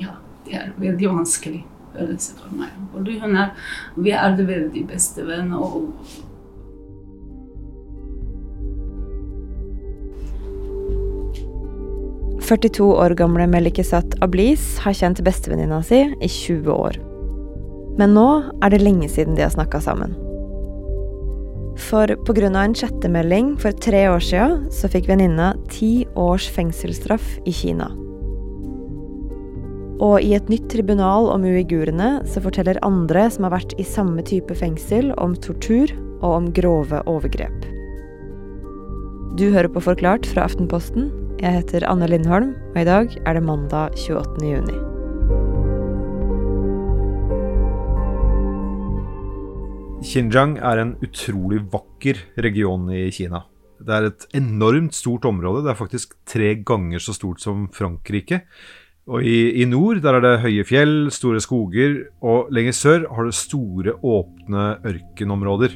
Ja, det er veldig vanskelig følelse for meg. Fordi hun er, vi er det veldig beste venn. og 42 år gamle Melikesat Ablis har kjent bestevenninna si i 20 år. Men nå er det lenge siden de har snakka sammen. For pga. en chattemelding for tre år sia så fikk venninna ti års fengselsstraff i Kina. Og i et nytt tribunal om uigurene så forteller andre som har vært i samme type fengsel, om tortur og om grove overgrep. Du hører på Forklart fra Aftenposten. Jeg heter Anne Lindholm, og i dag er det mandag 28. juni. Xinjiang er en utrolig vakker region i Kina. Det er et enormt stort område. Det er faktisk tre ganger så stort som Frankrike. Og i, i, nord der er det høye fjell, store skoger, og lenger sør har det store, åpne ørkenområder.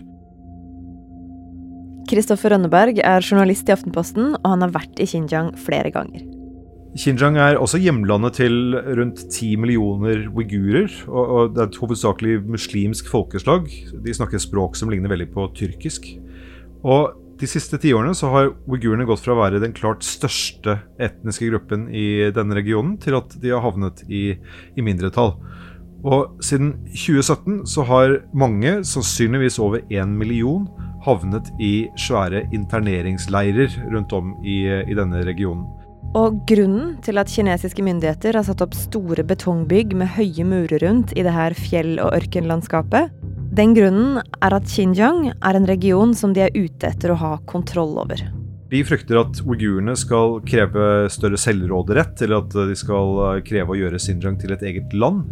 Kristoffer Rønneberg er journalist i Aftenposten, og han har vært i Xinjiang flere ganger. Xinjiang er også hjemlandet til rundt ti millioner uigurer. Og, og det er et hovedsakelig muslimsk folkeslag. De snakker språk som ligner veldig på tyrkisk. Og de siste tiårene så har uigurene gått fra å være den klart største etniske gruppen i denne regionen, til at de har havnet i, i mindretall. Og siden 2017 så har mange, sannsynligvis over én million, havnet i svære interneringsleirer rundt om i, i denne regionen. Og grunnen til at kinesiske myndigheter har satt opp store betongbygg med høye murer rundt i det her fjell- og ørkenlandskapet, den grunnen er at Xinjiang er en region som de er ute etter å ha kontroll over. De frykter at uigurene skal kreve større selvråderett, eller at de skal kreve å gjøre Xinjiang til et eget land.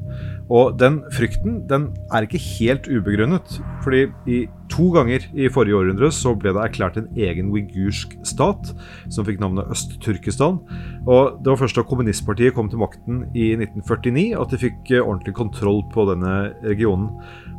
Og den frykten den er ikke helt ubegrunnet. fordi i to ganger i forrige århundre så ble det erklært en egen uigursk stat, som fikk navnet Øst-Turkestan. Og det var først da kommunistpartiet kom til makten i 1949 at de fikk ordentlig kontroll på denne regionen.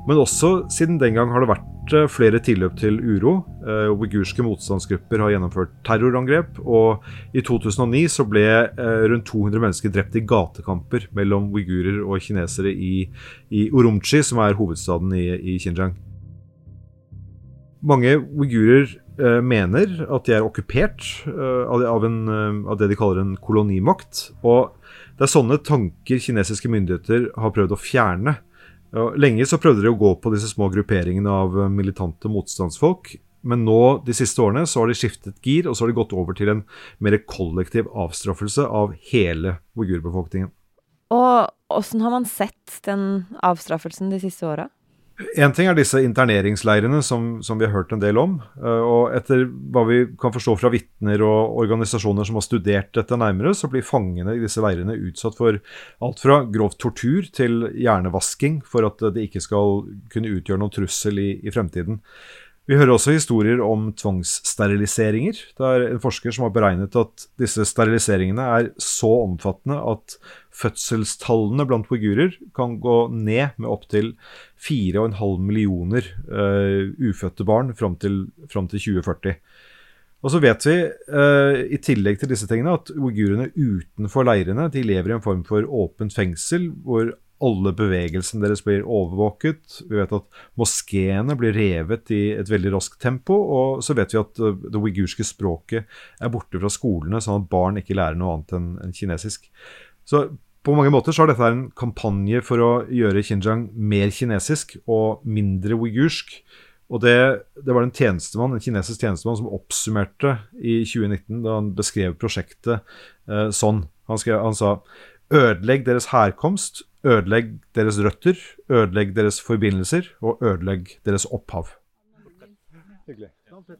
Men også siden den gang har det vært eh, flere tilløp til uro. Uh, uigurske motstandsgrupper har gjennomført terrorangrep, og i 2009 så ble uh, rundt 200 mennesker drept i gatekamper mellom uigurer og kinesere i, i Urumqi, som er hovedstaden i, i Xinjiang. Mange uigurer mener at de er okkupert av, en, av det de kaller en kolonimakt. Og det er sånne tanker kinesiske myndigheter har prøvd å fjerne. Lenge så prøvde de å gå på disse små grupperingene av eh, militante motstandsfolk. Men nå, de siste årene så har de skiftet gir, og så har de gått over til en mer kollektiv avstraffelse av hele uigurbefolkningen. Og åssen har man sett den avstraffelsen de siste åra? En ting er disse interneringsleirene som, som, vi har hørt en del om. Eh, og etter hva vi kan forstå fra vitner og organisasjoner som har studert dette nærmere, så blir fangene i disse leirene utsatt for alt fra grov tortur til hjernevasking for at det ikke skal kunne utgjøre noen trussel i, i fremtiden. Vi hører også historier om tvangssteriliseringer. Det er en forsker som har beregnet at disse steriliseringene er så omfattende at fødselstallene blant uigurer kan gå ned med opptil 4,5 millioner uh, ufødte barn fram til, fram til 2040. Og så vet vi, uh, i tillegg til disse tingene, at uigurene utenfor leirene de lever i en form for åpent fengsel, hvor alle bevegelsene deres blir overvåket. Vi vet at moskeene blir revet i et veldig raskt tempo. Og så vet vi at uh, det uigurske språket er borte fra skolene, sånn at barn ikke lærer noe annet enn kinesisk. Så på mange måter så er dette en kampanje for å gjøre Xinjiang mer kinesisk og mindre uigursk. Og det, det, var en tjenestemann, en kinesisk tjenestemann som oppsummerte i 2019 da han beskrev prosjektet eh, sånn. Han, skrev, han sa ødelegg deres herkomst, ødelegg deres røtter, ødelegg deres forbindelser og ødelegg deres opphav.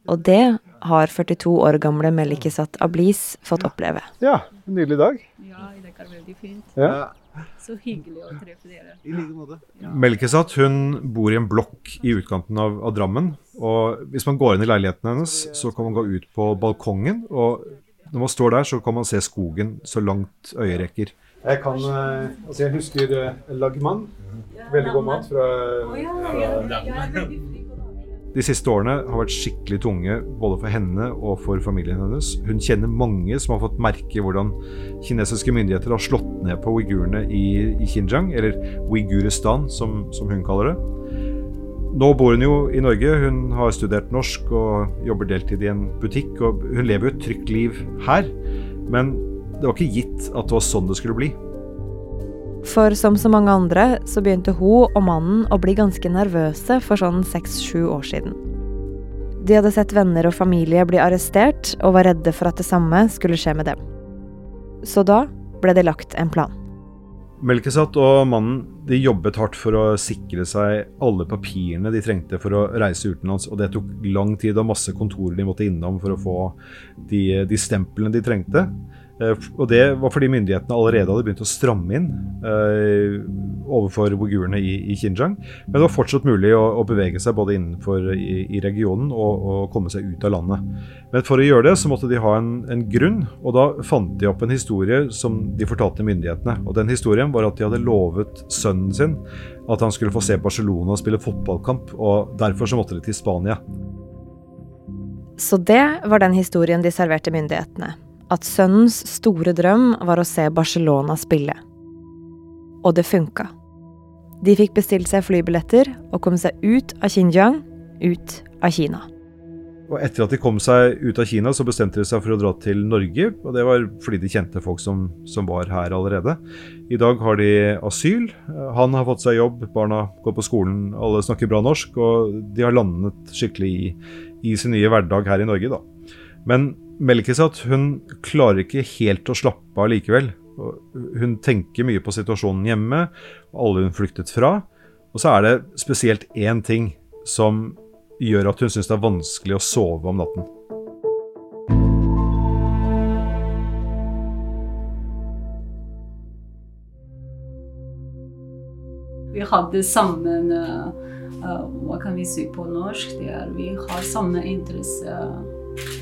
Og det har 42 år gamle Melikesat Ablis fått oppleve. Ja, en nydelig dag. Ja, det er veldig fint. Ja. Så hyggelig å treffe dere. I like måte. Ja. Melkesat hun bor i en blokk i utkanten av, av, Drammen. og Hvis man går inn i leiligheten hennes, så kan man gå ut på balkongen. og Når man står der, så kan man se skogen så langt øyet rekker. Jeg kan, eh, altså jeg husker uh, Lagman. Veldig god mat fra, fra de siste årene har vært skikkelig tunge både for henne og for familien hennes. Hun kjenner mange som har fått merke hvordan kinesiske myndigheter har slått ned på uigurene i, i Xinjiang, eller Uiguristan, som, som hun kaller det. Nå bor hun jo i Norge. Hun har studert norsk og jobber deltid i en butikk. og Hun lever jo et trygt liv her, men det var ikke gitt at det var sånn det skulle bli. For som så mange andre, så begynte hun og mannen å bli ganske nervøse for sånn seks-sju år siden. De hadde sett venner og familie bli arrestert, og var redde for at det samme skulle skje med dem. Så da ble det lagt en plan. Melkesat og mannen de jobbet hardt for å sikre seg alle papirene de trengte for å reise utenlands, og det tok lang tid og masse kontorer de måtte innom for å få de, de stemplene de trengte. Eh, og det var fordi myndighetene allerede hadde begynt å stramme inn eh, overfor uigurene i, i, Xinjiang. Men det var fortsatt mulig å, å bevege seg både innenfor i, i regionen og, og, komme seg ut av landet. Men for å gjøre det så måtte de ha en, en, grunn, og da fant de opp en historie som de fortalte myndighetene. Og den historien var at de hadde lovet sønnen sin at han skulle få se Barcelona spille fotballkamp, og derfor så måtte de til Spania. Så det var den historien de serverte myndighetene at sønnens store drøm var å se Barcelona spille. Og det funka. De fikk bestilt seg flybilletter og kom seg ut av Xinjiang, ut av Kina. Og etter at de kom seg ut av Kina, så bestemte de seg for å dra til Norge. Og det var fordi de kjente folk som, som var her allerede. I dag har de asyl. Han har fått seg jobb, barna går på skolen, alle snakker bra norsk. Og de har landet skikkelig i, i sin nye hverdag her i Norge, da. Men Melkisat hun klarer ikke helt å slappe av likevel. Hun tenker mye på situasjonen hjemme, og alle hun flyktet fra. Og så er det spesielt én ting som gjør at hun syns det er vanskelig å sove om natten. Vi hadde sammen uh, uh, Hva kan vi si på norsk? Det er, vi har samme interesse.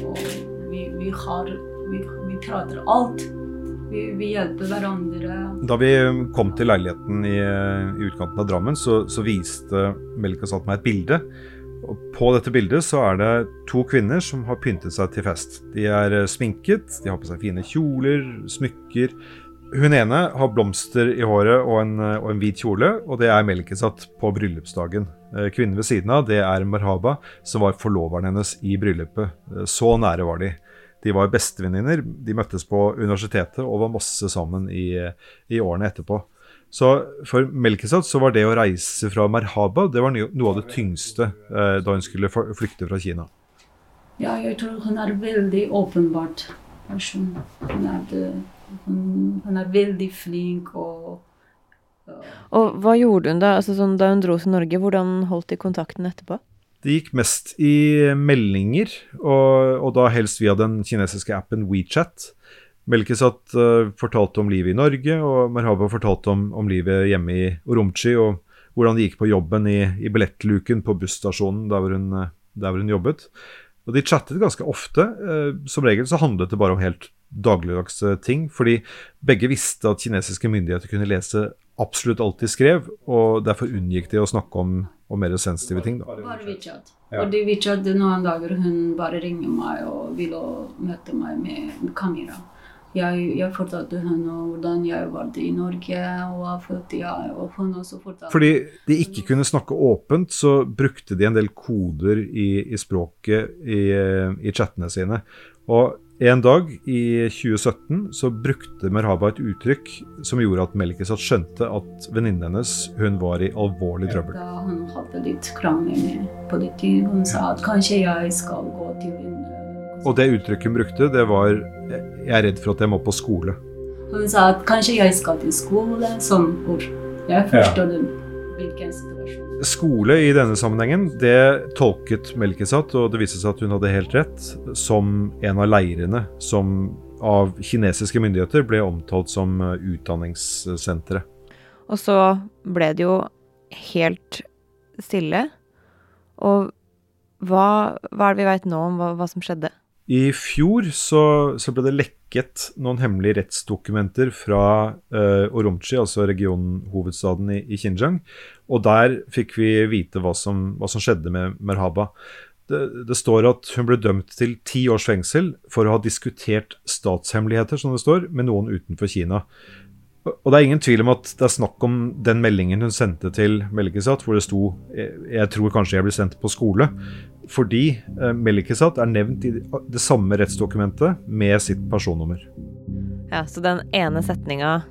og vi, vi, har, vi, vi prater alt. Vi, vi, hjelper hverandre. Da vi kom til leiligheten i, i utkanten av Drammen, så, så viste Melika satt meg et bilde. Og på dette bildet så er det to kvinner som har pyntet seg til fest. De er sminket, de har på seg fine kjoler, smykker. Hun ene har blomster i håret og en, og en hvit kjole, og det er Melkesat på bryllupsdagen. Eh, kvinnen ved siden av, det er Marhaba, som var forloveren hennes i bryllupet. Eh, så nære var de. De var bestevenninner. De møttes på universitetet og var masse sammen i, i årene etterpå. Så for Melkesat så var det å reise fra Merhaba det var noe av det tyngste eh, da hun skulle flykte fra Kina. Ja, jeg tror hun er veldig åpenbart person. Hun er, hun, hun er veldig flink og Og hva gjorde hun da? Altså, sånn, da hun dro til Norge, hvordan holdt de kontakten etterpå? Det gikk mest i meldinger, og, og da helst via den kinesiske appen WeChat. Melkesat uh, fortalte om livet i Norge, og Merhaba fortalte om, om livet hjemme i Urumqi, og hvordan det gikk på jobben i, i billettluken på busstasjonen der hvor, hun, eh, der hvor, hun, jobbet. Og de chattet ganske ofte. Uh, som regel så handlet det bare om helt dagligdagse ting, fordi begge visste at kinesiske myndigheter kunne lese absolutt alt de skrev, og derfor unngikk de å snakke om, om mer sensitive ting. Da. Bare WeChat. Ja. Og de WeChat noen dager hun bare ringer meg og vil møte meg med kamera. Jeg, jeg fortalte henne hvordan jeg var i Norge. og ja, og hun også fortalte. Fordi de ikke kunne snakke åpent, så brukte de en del koder i, i språket i, i chattene sine. Og en dag i 2017 så brukte Merhaba et uttrykk som gjorde at Melkesat skjønte at venninnen hennes hun var i alvorlig trøbbel. Da hun hadde litt krangel med politiet, hun sa at kanskje jeg skal gå til en Og det uttrykket hun brukte, det var 'jeg er redd for at jeg må på skole'. Hun sa at kanskje jeg skal til skole, sånn ord. Jeg forstår ja. hvilken situasjon skole i denne sammenhengen, det tolket Melkesat, og det viste seg at hun hadde helt rett, som en av leirene som av kinesiske myndigheter ble omtalt som utdanningssenteret. Og så ble det jo helt stille. Og hva, hva er det vi veit nå om hva, hva, som skjedde? I fjor så, så ble det lekket noen hemmelige rettsdokumenter fra uh, Urumqi, altså regionhovedstaden i, i Xinjiang. Og der fikk vi vite hva som, hva som skjedde med Merhaba. Det, det, står at hun ble dømt til ti års fengsel for å ha diskutert statshemmeligheter, som det står, med noen utenfor Kina. Og det er ingen tvil om at det er snakk om den meldingen hun sendte til Melkesat, hvor det sto jeg tror kanskje jeg blir sendt på skole. Fordi eh, Melkesat er nevnt i det samme rettsdokumentet med sitt personnummer. Ja, Så den ene setninga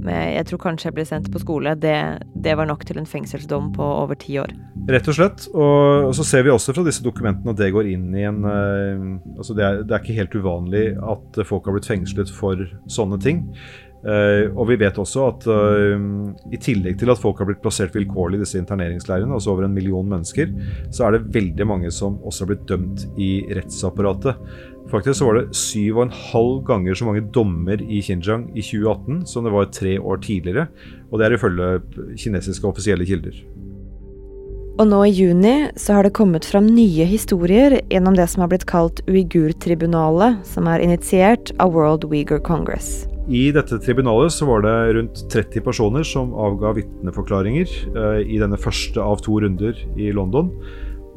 med 'jeg tror kanskje jeg blir sendt på skole', det, det var nok til en fengselsdom på over ti år? Rett og slett. Og, og, så ser vi også fra disse dokumentene at det går inn i en uh, altså det er, det er ikke helt uvanlig at folk har blitt fengslet for sånne ting. Uh, og vi vet også at uh, i tillegg til at folk har blitt plassert vilkårlig i disse interneringsleirene, altså over en million mennesker, så er det veldig mange som også har blitt dømt i rettsapparatet. Faktisk så var det syv og en halv ganger så mange dommer i Xinjiang i 2018 som det var tre år tidligere, og det er ifølge kinesiske offisielle kilder. Og nå i juni så har det kommet fram nye historier gjennom det som har blitt kalt Uigur-tribunalet, som er initiert av World Uyghur Congress. I dette tribunalet så var det rundt 30 personer som avga vitneforklaringer eh, i denne første av to runder i London.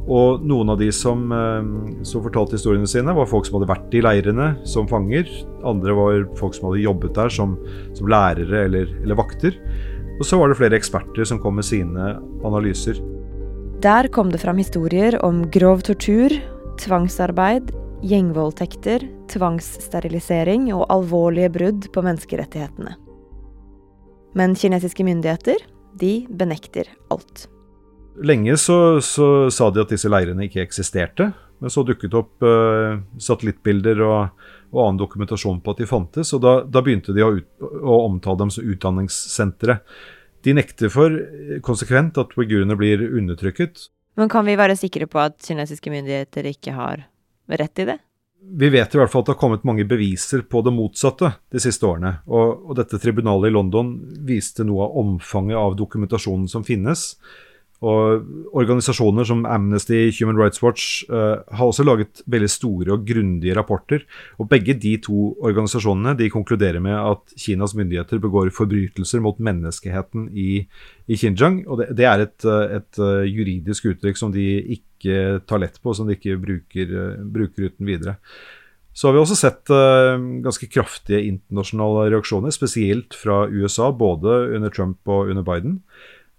Og noen av de som, eh, som, fortalte historiene sine, var folk som hadde vært i leirene som fanger. Andre var folk som hadde jobbet der som, som lærere eller, eller vakter. Og så var det flere eksperter som kom med sine analyser. Der kom det fram historier om grov tortur, tvangsarbeid, gjengvoldtekter, tvangssterilisering og alvorlige brudd på menneskerettighetene. Men kinesiske myndigheter, de benekter alt. Lenge så, så sa de at disse leirene ikke eksisterte, men så dukket opp eh, satellittbilder og, og, annen dokumentasjon på at de fantes, og da, da begynte de å, ut, å, omtale dem som utdanningssentre. De nekter for konsekvent at uigurene blir undertrykket. Men kan vi være sikre på at kinesiske myndigheter ikke har rett i det? Vi vet i hvert fall at det har kommet mange beviser på det motsatte de siste årene. Og, og dette tribunalet i London viste noe av omfanget av dokumentasjonen som finnes. Og organisasjoner som Amnesty, Human Rights Watch uh, har også laget veldig store og grundige rapporter. Og begge de to organisasjonene de konkluderer med at Kinas myndigheter begår forbrytelser mot menneskeheten i, i Xinjiang. Og det, det er et, et, et, eh, juridisk uttrykk som de ikke tar lett på, som de ikke bruker, uh, bruker uten videre. Så har vi også sett uh, ganske kraftige internasjonale reaksjoner, spesielt fra USA, både under Trump og under Biden.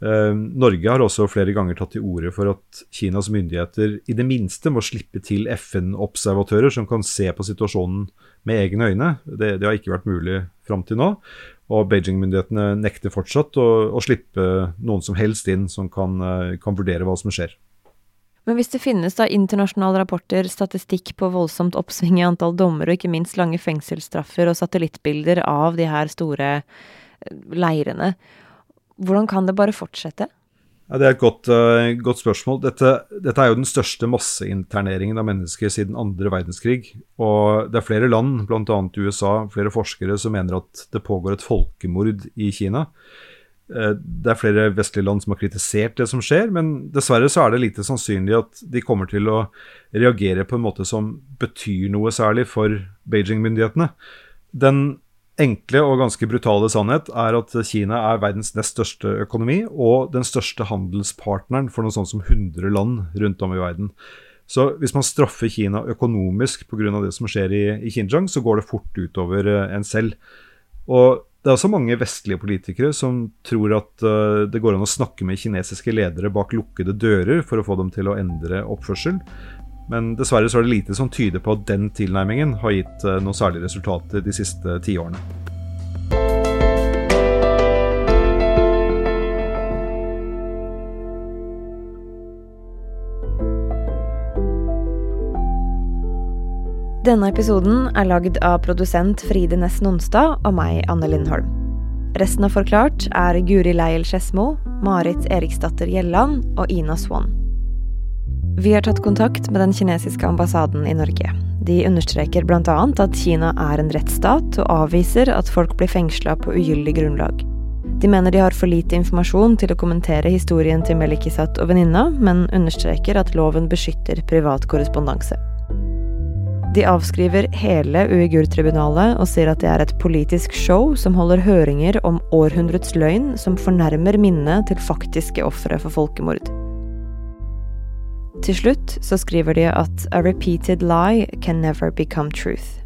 Uh, Norge har også flere ganger tatt til orde for at Kinas myndigheter i det minste må slippe til FN-observatører som kan se på situasjonen med egne øyne. Det, det har ikke vært mulig fram til nå. Og Beijing-myndighetene nekter fortsatt å, å, slippe noen som helst inn som kan, kan vurdere hva som skjer. Men hvis det finnes da internasjonale rapporter, statistikk på voldsomt oppsving i antall dommer, og ikke minst lange fengselsstraffer og satellittbilder av de her store eh, leirene, hvordan kan det bare fortsette? Ja, det er et godt, uh, godt spørsmål. Dette, dette, er jo den største masseinterneringen av mennesker siden andre verdenskrig. Og det er flere land, bl.a. USA, flere forskere, som mener at det pågår et folkemord i Kina. Uh, det er flere vestlige land som har kritisert det som skjer, men dessverre så er det lite sannsynlig at de kommer til å reagere på en måte som betyr noe særlig for Beijing-myndighetene. Den enkle og ganske brutale sannhet er at Kina er verdens nest største økonomi og den største handelspartneren for noe sånt som 100 land rundt om i verden. Så hvis man straffer Kina økonomisk pga. det som skjer i, i Xinjiang, så går det fort utover uh, en selv. Og det er også mange vestlige politikere som tror at uh, det går an å snakke med kinesiske ledere bak lukkede dører for å få dem til å endre oppførsel. Men dessverre så er det lite som tyder på at den tilnærmingen har gitt eh, noen særlige resultater de siste tiårene. Denne episoden er lagd av produsent Fride Næss Nonstad og meg, Anne Lindholm. Resten av Forklart er Guri Leiel Skedsmo, Marit Eriksdatter Gjelland og Ina Swann. Vi har tatt kontakt med den kinesiske ambassaden i Norge. De understreker bl.a. at Kina er en rettsstat, og avviser at folk blir fengsla på ugyldig grunnlag. De mener de har for lite informasjon til å kommentere historien til Melikisat og venninna, men understreker at loven beskytter privat korrespondanse. De avskriver hele uigurtribunalet og sier at det er et politisk show som holder høringer om århundrets løgn som fornærmer minnet til faktiske ofre for folkemord. Til slutt så skriver de at a repeated lie can never become truth.